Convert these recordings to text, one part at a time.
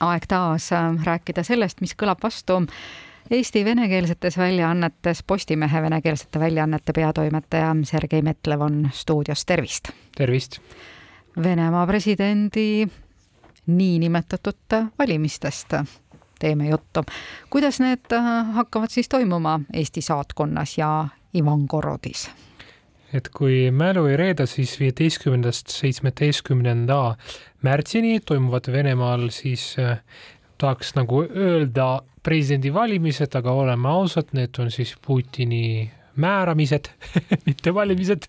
aeg taas äh, rääkida sellest, mis kõlab vastu Eesti venekeelsetes väljaannetes Postimehe venekeelsete väljaannete peatoimetaja Sergei Metlev on stuudios, tervist! tervist! Venemaa presidendi niinimetatud valimistest teeme juttu. kuidas need äh, hakkavad siis toimuma Eesti saatkonnas ja Ivangorodis? Et kui mälu ei reeda, siis viieteistkümnendast seitsmeteistkümnenda märtsini toimuvad Venemaal siis äh, tahaks nagu öelda presidendivalimised, aga oleme ausad, need on siis Putini määramised mitte valimised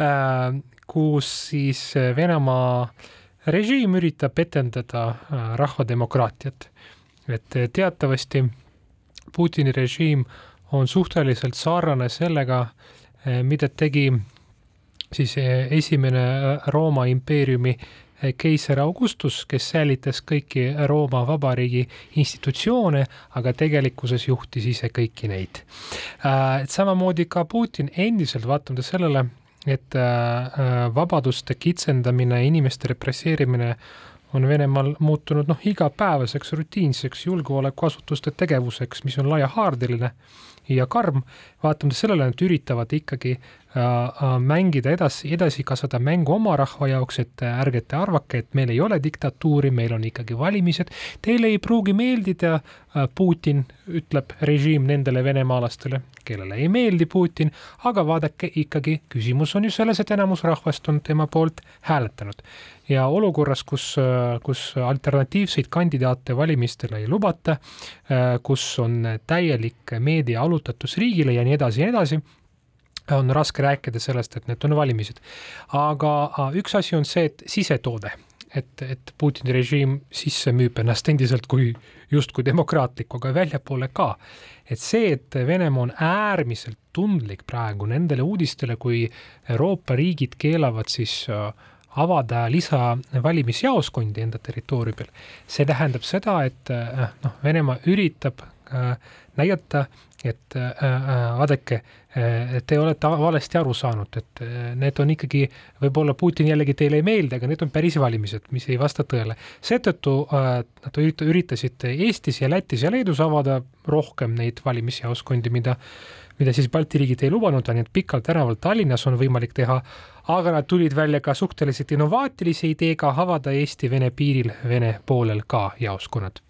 äh,, kus siis Venemaa režiim üritab etendada äh, rahvademokraatiat. et teatavasti Putini režiim on suhteliselt sarnane sellega, mida tegi siis eh, esimene eh, Rooma impeeriumi keiser Augustus, kes säilitas kõiki Rooma Vabariigi institutsioone, aga tegelikkuses juhtis ise kõiki neid. samamoodi ka Putin endiselt, vaatamata sellele, et vabaduste kitsendamine, inimeste represseerimine on Venemaal muutunud noh, igapäevaseks rutiinseks julgeolekuasutuste tegevuseks, mis on laiahaardeline ja karm, vaatamata sellele nad üritavad ikkagi mängida edasi, edasi kasvada mängu oma rahva jaoks, et äh, ärge te arvake, et meil ei ole diktatuuri, meil on ikkagi valimised, teile ei pruugi meeldida äh, Putin, ütleb režiim nendele venemaalastele, kellele ei meeldi Putin, aga vaadake ikkagi, küsimus on ju selles, et enamus rahvast on tema poolt hääletanud. Ja olukorras, kus, kus alternatiivseid kandidaate valimistele ei lubata, kus on täielik meedia allutatus riigile ja nii edasi ja nii edasi, on raske rääkida sellest, et need on valimised. aga üks asi on see, et sisetoode, et, et Putini režiim sisse müüb ennast endiselt kui justkui demokraatlikku, aga väljapoole ka. et see, et Venemaa on äärmiselt tundlik praegu nendele uudistele, kui Euroopa riigid keelavad siis avada lisavalimisjaoskondi enda territooriumil. see tähendab seda, et äh, noh, Venemaa üritab äh, näidata, et äh, vaadake, te olete valesti aru saanud, et need on ikkagi, võib-olla Putin jällegi teile ei meeldi, aga need on päris valimised, mis ei vasta tõele. seetõttu nad üritasid Eestis ja Lätis ja Leedus avada rohkem neid valimisjaoskondi, mida mida siis Balti riigid ei lubanud, nii et Pikal tänaval Tallinnas on võimalik teha, aga nad tulid välja ka suhteliselt innovaatilise ideega avada Eesti-Vene piiril Vene poolel ka jaoskonnad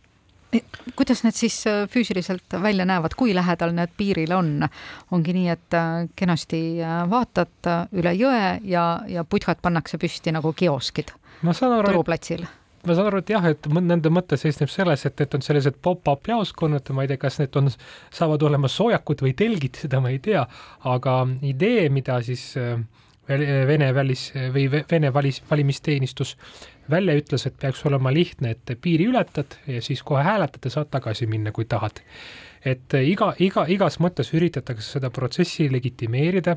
kuidas need siis äh, füüsiliselt välja näevad, kui lähedal need piirile on? ongi nii, et äh, kenasti äh, vaatad üle jõe ja, ja putkad pannakse püsti nagu kioskid turuplatsil? ma saan aru, et jah, et nende mõte seisneb selles, et need on sellised pop-up jaoskonnad, ma ei tea, kas need on, saavad olema soojakud või telgid, seda ma ei tea, aga idee, mida siis äh, Vene välis või Vene valis, valimisteenistus välja ütles, et peaks olema lihtne, et piiri ületad ja siis kohe hääletad ja saad tagasi minna, kui tahad et iga, iga, igas mõttes üritatakse seda protsessi legitimeerida,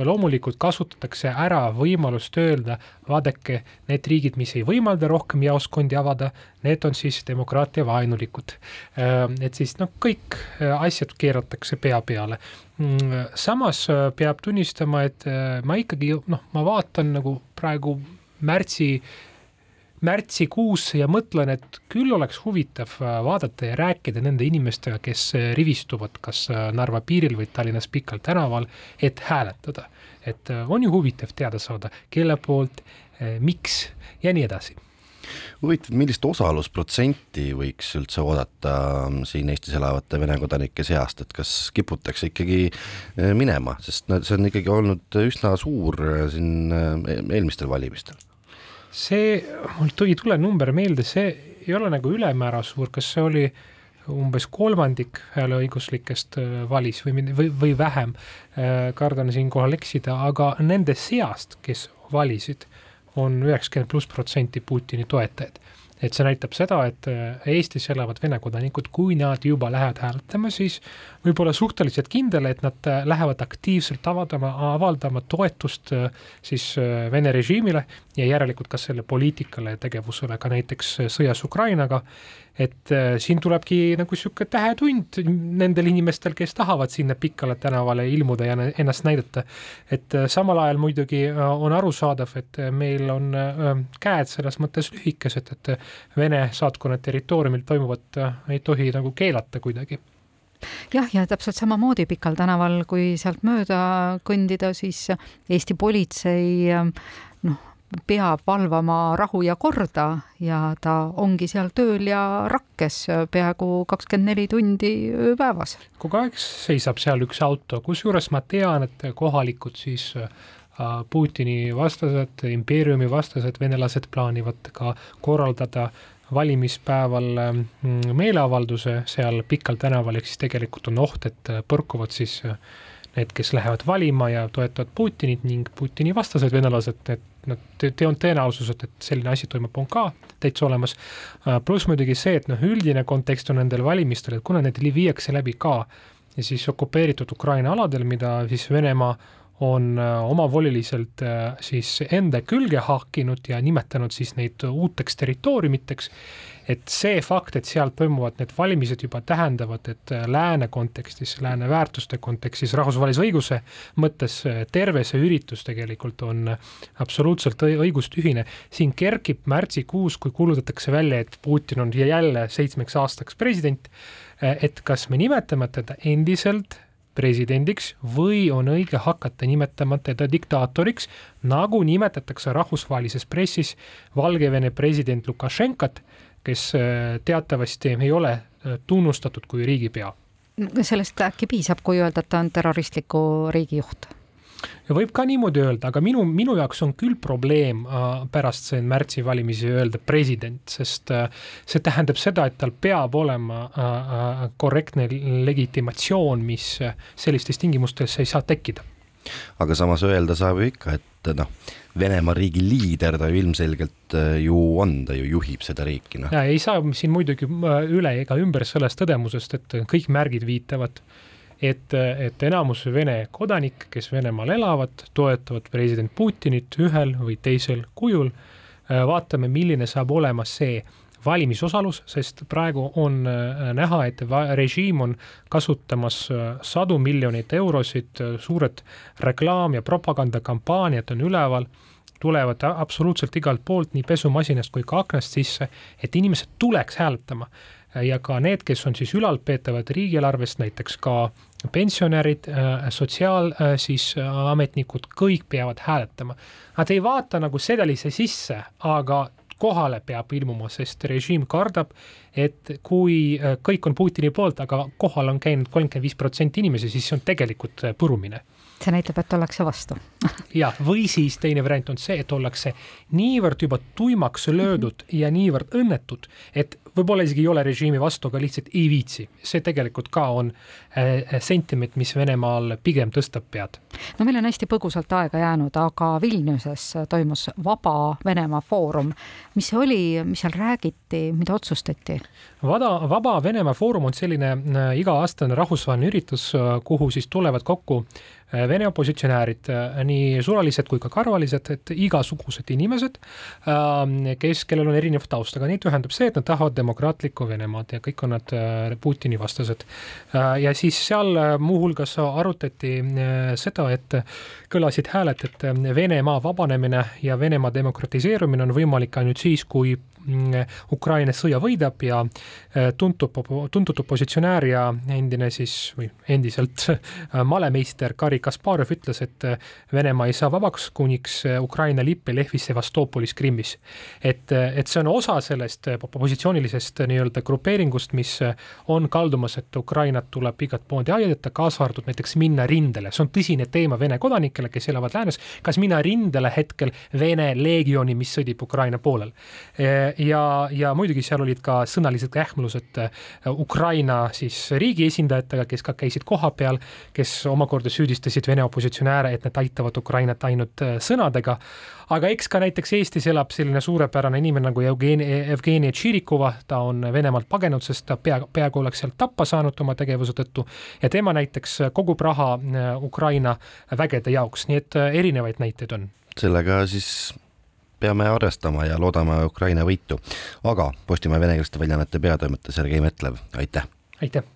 loomulikult kasutatakse ära võimalust öelda, vaadake, need riigid, mis ei võimalda rohkem jaoskondi avada, need on siis demokraatia vaenulikud. Äh, et siis noh, kõik äh, asjad keeratakse pea peale. Mm, samas äh, peab tunnistama, et ma ikkagi noh, ma vaatan nagu praegu märtsi märtsikuus ja mõtlen, et küll oleks huvitav äh, vaadata ja rääkida nende inimestega, kes äh, rivistuvad kas äh, Narva piiril või Tallinnas Pikal tänaval, et hääletada. et on ju huvitav teada saada, kelle poolt, miks ja nii edasi. Huvitav, millist osalusprotsenti võiks üldse oodata ähm, siin Eestis elavate Vene kodanike seast, et kas kiputakse ikkagi minema, sest see on ikkagi olnud üsna suur siin eelmistel valimistel see, mul ei tule number meelde, see ei ole nagu ülemäära suur, kas see oli umbes kolmandik hääleõiguslikest äh, valis või, või, või vähem, äh, kardan siinkohal eksida, aga nende seast, kes valisid, on üheksakümmend pluss protsenti Putini toetajad et see näitab seda, et äh, Eestis elavad Vene kodanikud, kui nad juba lähevad hääletama, siis võib olla suhteliselt kindel, et nad äh, lähevad aktiivselt avaldama, avaldama toetust äh, siis Vene režiimile ja järelikult ka selle poliitikale ja tegevusele ka näiteks sõjas Ukrainaga et siin tulebki nagu sihuke tähetund nendel inimestel, kes tahavad sinna Pikale tänavale ilmuda ja ennast näidata. et samal ajal muidugi on arusaadav, et meil on käed selles mõttes lühikesed, et Vene saatkonna territooriumil toimuvat ei tohi nagu keelata kuidagi jah, ja täpselt samamoodi Pikal tänaval, kui sealt mööda kõndida, siis Eesti politsei noh, peab valvama rahu ja korda ja ta ongi seal tööl ja rakkes peaaegu kakskümmend neli tundi ööpäevas. kogu aeg seisab seal üks auto, kusjuures ma tean, et kohalikud siis äh, Putini vastased, impeeriumi vastased venelased plaanivad ka korraldada valimispäeval mm, meeleavalduse seal Pikal tänaval, ehk siis tegelikult on oht, et põrkuvad siis äh, need, kes lähevad valima ja toetavad Putinit ning Putini vastased venelased, et nad te, te on tõenäosused, et selline asi toimub, on ka täitsa olemas. Äh, pluss muidugi see, et noh, üldine kontekst on nendel valimistel, et kuna need viiakse läbi ka ja siis okupeeritud Ukraina aladel, mida siis Venemaa on äh, omavoliliselt äh, siis enda külge haakinud ja nimetanud siis neid uuteks territooriumiteks et see fakt, et seal toimuvad need valimised juba tähendavad, et äh, lääne kontekstis, lääne väärtuste kontekstis, rahvusvahelise õiguse mõttes terve see üritus tegelikult on absoluutselt õigustühine. siin kerkib märtsikuus, kui kuulutatakse välja, et Putin on jälle seitsmeks aastaks president, et kas me nimetame teda endiselt presidendiks või on õige hakata nimetama teda diktaatoriks, nagu nimetatakse rahvusvahelises pressis Valgevene president Lukašenkat kes äh, teatavasti ei ole äh, tunnustatud kui riigipea. sellest äkki piisab, kui öelda, et ta on terroristliku riigi juht? Võib ka niimoodi öelda, aga minu, minu jaoks on küll probleem äh, pärast see märtsi valimisi öelda president, sest äh, see tähendab seda, et tal peab olema äh, äh korrektne legitimatsioon, mis äh, sellistes tingimustes ei saa tekkida. aga samas öelda saab ju ikka, et noh Venemaa riigi liider ta ju ilmselgelt äh, ju on, ta ju juhib seda riiki, noh. ja ei saa siin muidugi äh, üle ega ümber sellest tõdemusest, et kõik märgid viitavad, et, et enamus Vene kodanikke, kes Venemaal elavad, toetavad president Putinit ühel või teisel kujul. Äh, vaatame, milline saab olema see valimisosalus, sest praegu on näha, et režiim on kasutamas sadu miljoneid eurosid, suured reklaam- ja propagandakampaaniad on üleval tulevad absoluutselt igalt poolt, nii pesumasinast kui ka aknast sisse, et inimesed tuleks hääletama. ja ka need, kes on siis ülalpeetavad riigieelarvest, näiteks ka pensionärid, äh, sotsiaal äh, siis äh, ametnikud, kõik peavad hääletama. Nad ei vaata nagu sedelisse sisse, aga kohale peab ilmuma, sest režiim kardab, et kui kõik on Putini poolt, aga kohal on käinud kolmkümmend viis protsenti inimesi, siis see on tegelikult purumine see näitab, et ollakse vastu ja, või siis teine variant on see, et ollakse niivõrd juba tuimaks löödud ja niivõrd õnnetud, et võib-olla isegi ei ole režiimi vastu, aga lihtsalt ei viitsi. see tegelikult ka on äh, sentiment, mis Venemaal pigem tõstab pead. no meil on hästi põgusalt aega jäänud, aga Vilniuses toimus Vaba Venemaa Foorum. mis see oli, mis seal räägiti, mida otsustati? Vada, Vaba Venemaa Foorum on selline äh, iga-aastane rahvusvaheline üritus, äh, kuhu siis tulevad kokku äh, Vene opositsionäärid, nii suvalised kui ka karvalised, et igasugused inimesed, kes, kellel on erinev taust, aga neid ühendab see, et nad tahavad demokraatlikku Venemaad ja kõik on nad äh, Putini vastased. Äh, ja siis seal äh, muuhulgas arutati seda, et kõlasid hääled, et Venemaa vabanemine ja Venemaa demokratiseerumine on võimalik ainult siis, kui Mm, Ukraina sõja võidab ja äh, tuntud, tuntud opositsionäär ja endine siis või endiselt äh, malemeister Garri Kasparov ütles, et äh, Venemaa ei saa vabaks, kuniks Ukraina lipp ei lehvi Sevastoopolis Krimmis. et, et see on osa sellest opositsioonilisest nii-öelda grupeeringust, mis on kaldumas, et Ukrainat tuleb igat moodi aidata, kaasa arvatud näiteks minna rindele, see on tõsine teema Vene kodanikele, kes elavad läänes, kas minna rindele hetkel Vene leegioni, mis sõdib Ukraina poolel ja, ja muidugi seal olid ka sõnalised kähmlused äh, Ukraina siis riigi esindajatega, kes ka käisid kohapeal, kes omakorda süüdistasid Vene opositsionääre, et nad aitavad Ukrainat ainult äh, sõnadega. aga eks ka näiteks Eestis elab selline suurepärane inimene nagu Jevgeni, Jevgeni Tširikova, ta on Venemaalt pagenud, sest ta pea, peaaegu oleks sealt tappa saanud oma tegevuse tõttu. Ja tema näiteks kogub raha äh, Ukraina vägede jaoks, nii et erinevaid näiteid on. Sellega siis peame arvestama ja loodame Ukraina võitu. aga Postimehe venekeelsete väljaannete peatoimetaja Sergei Metlev, aitäh! aitäh!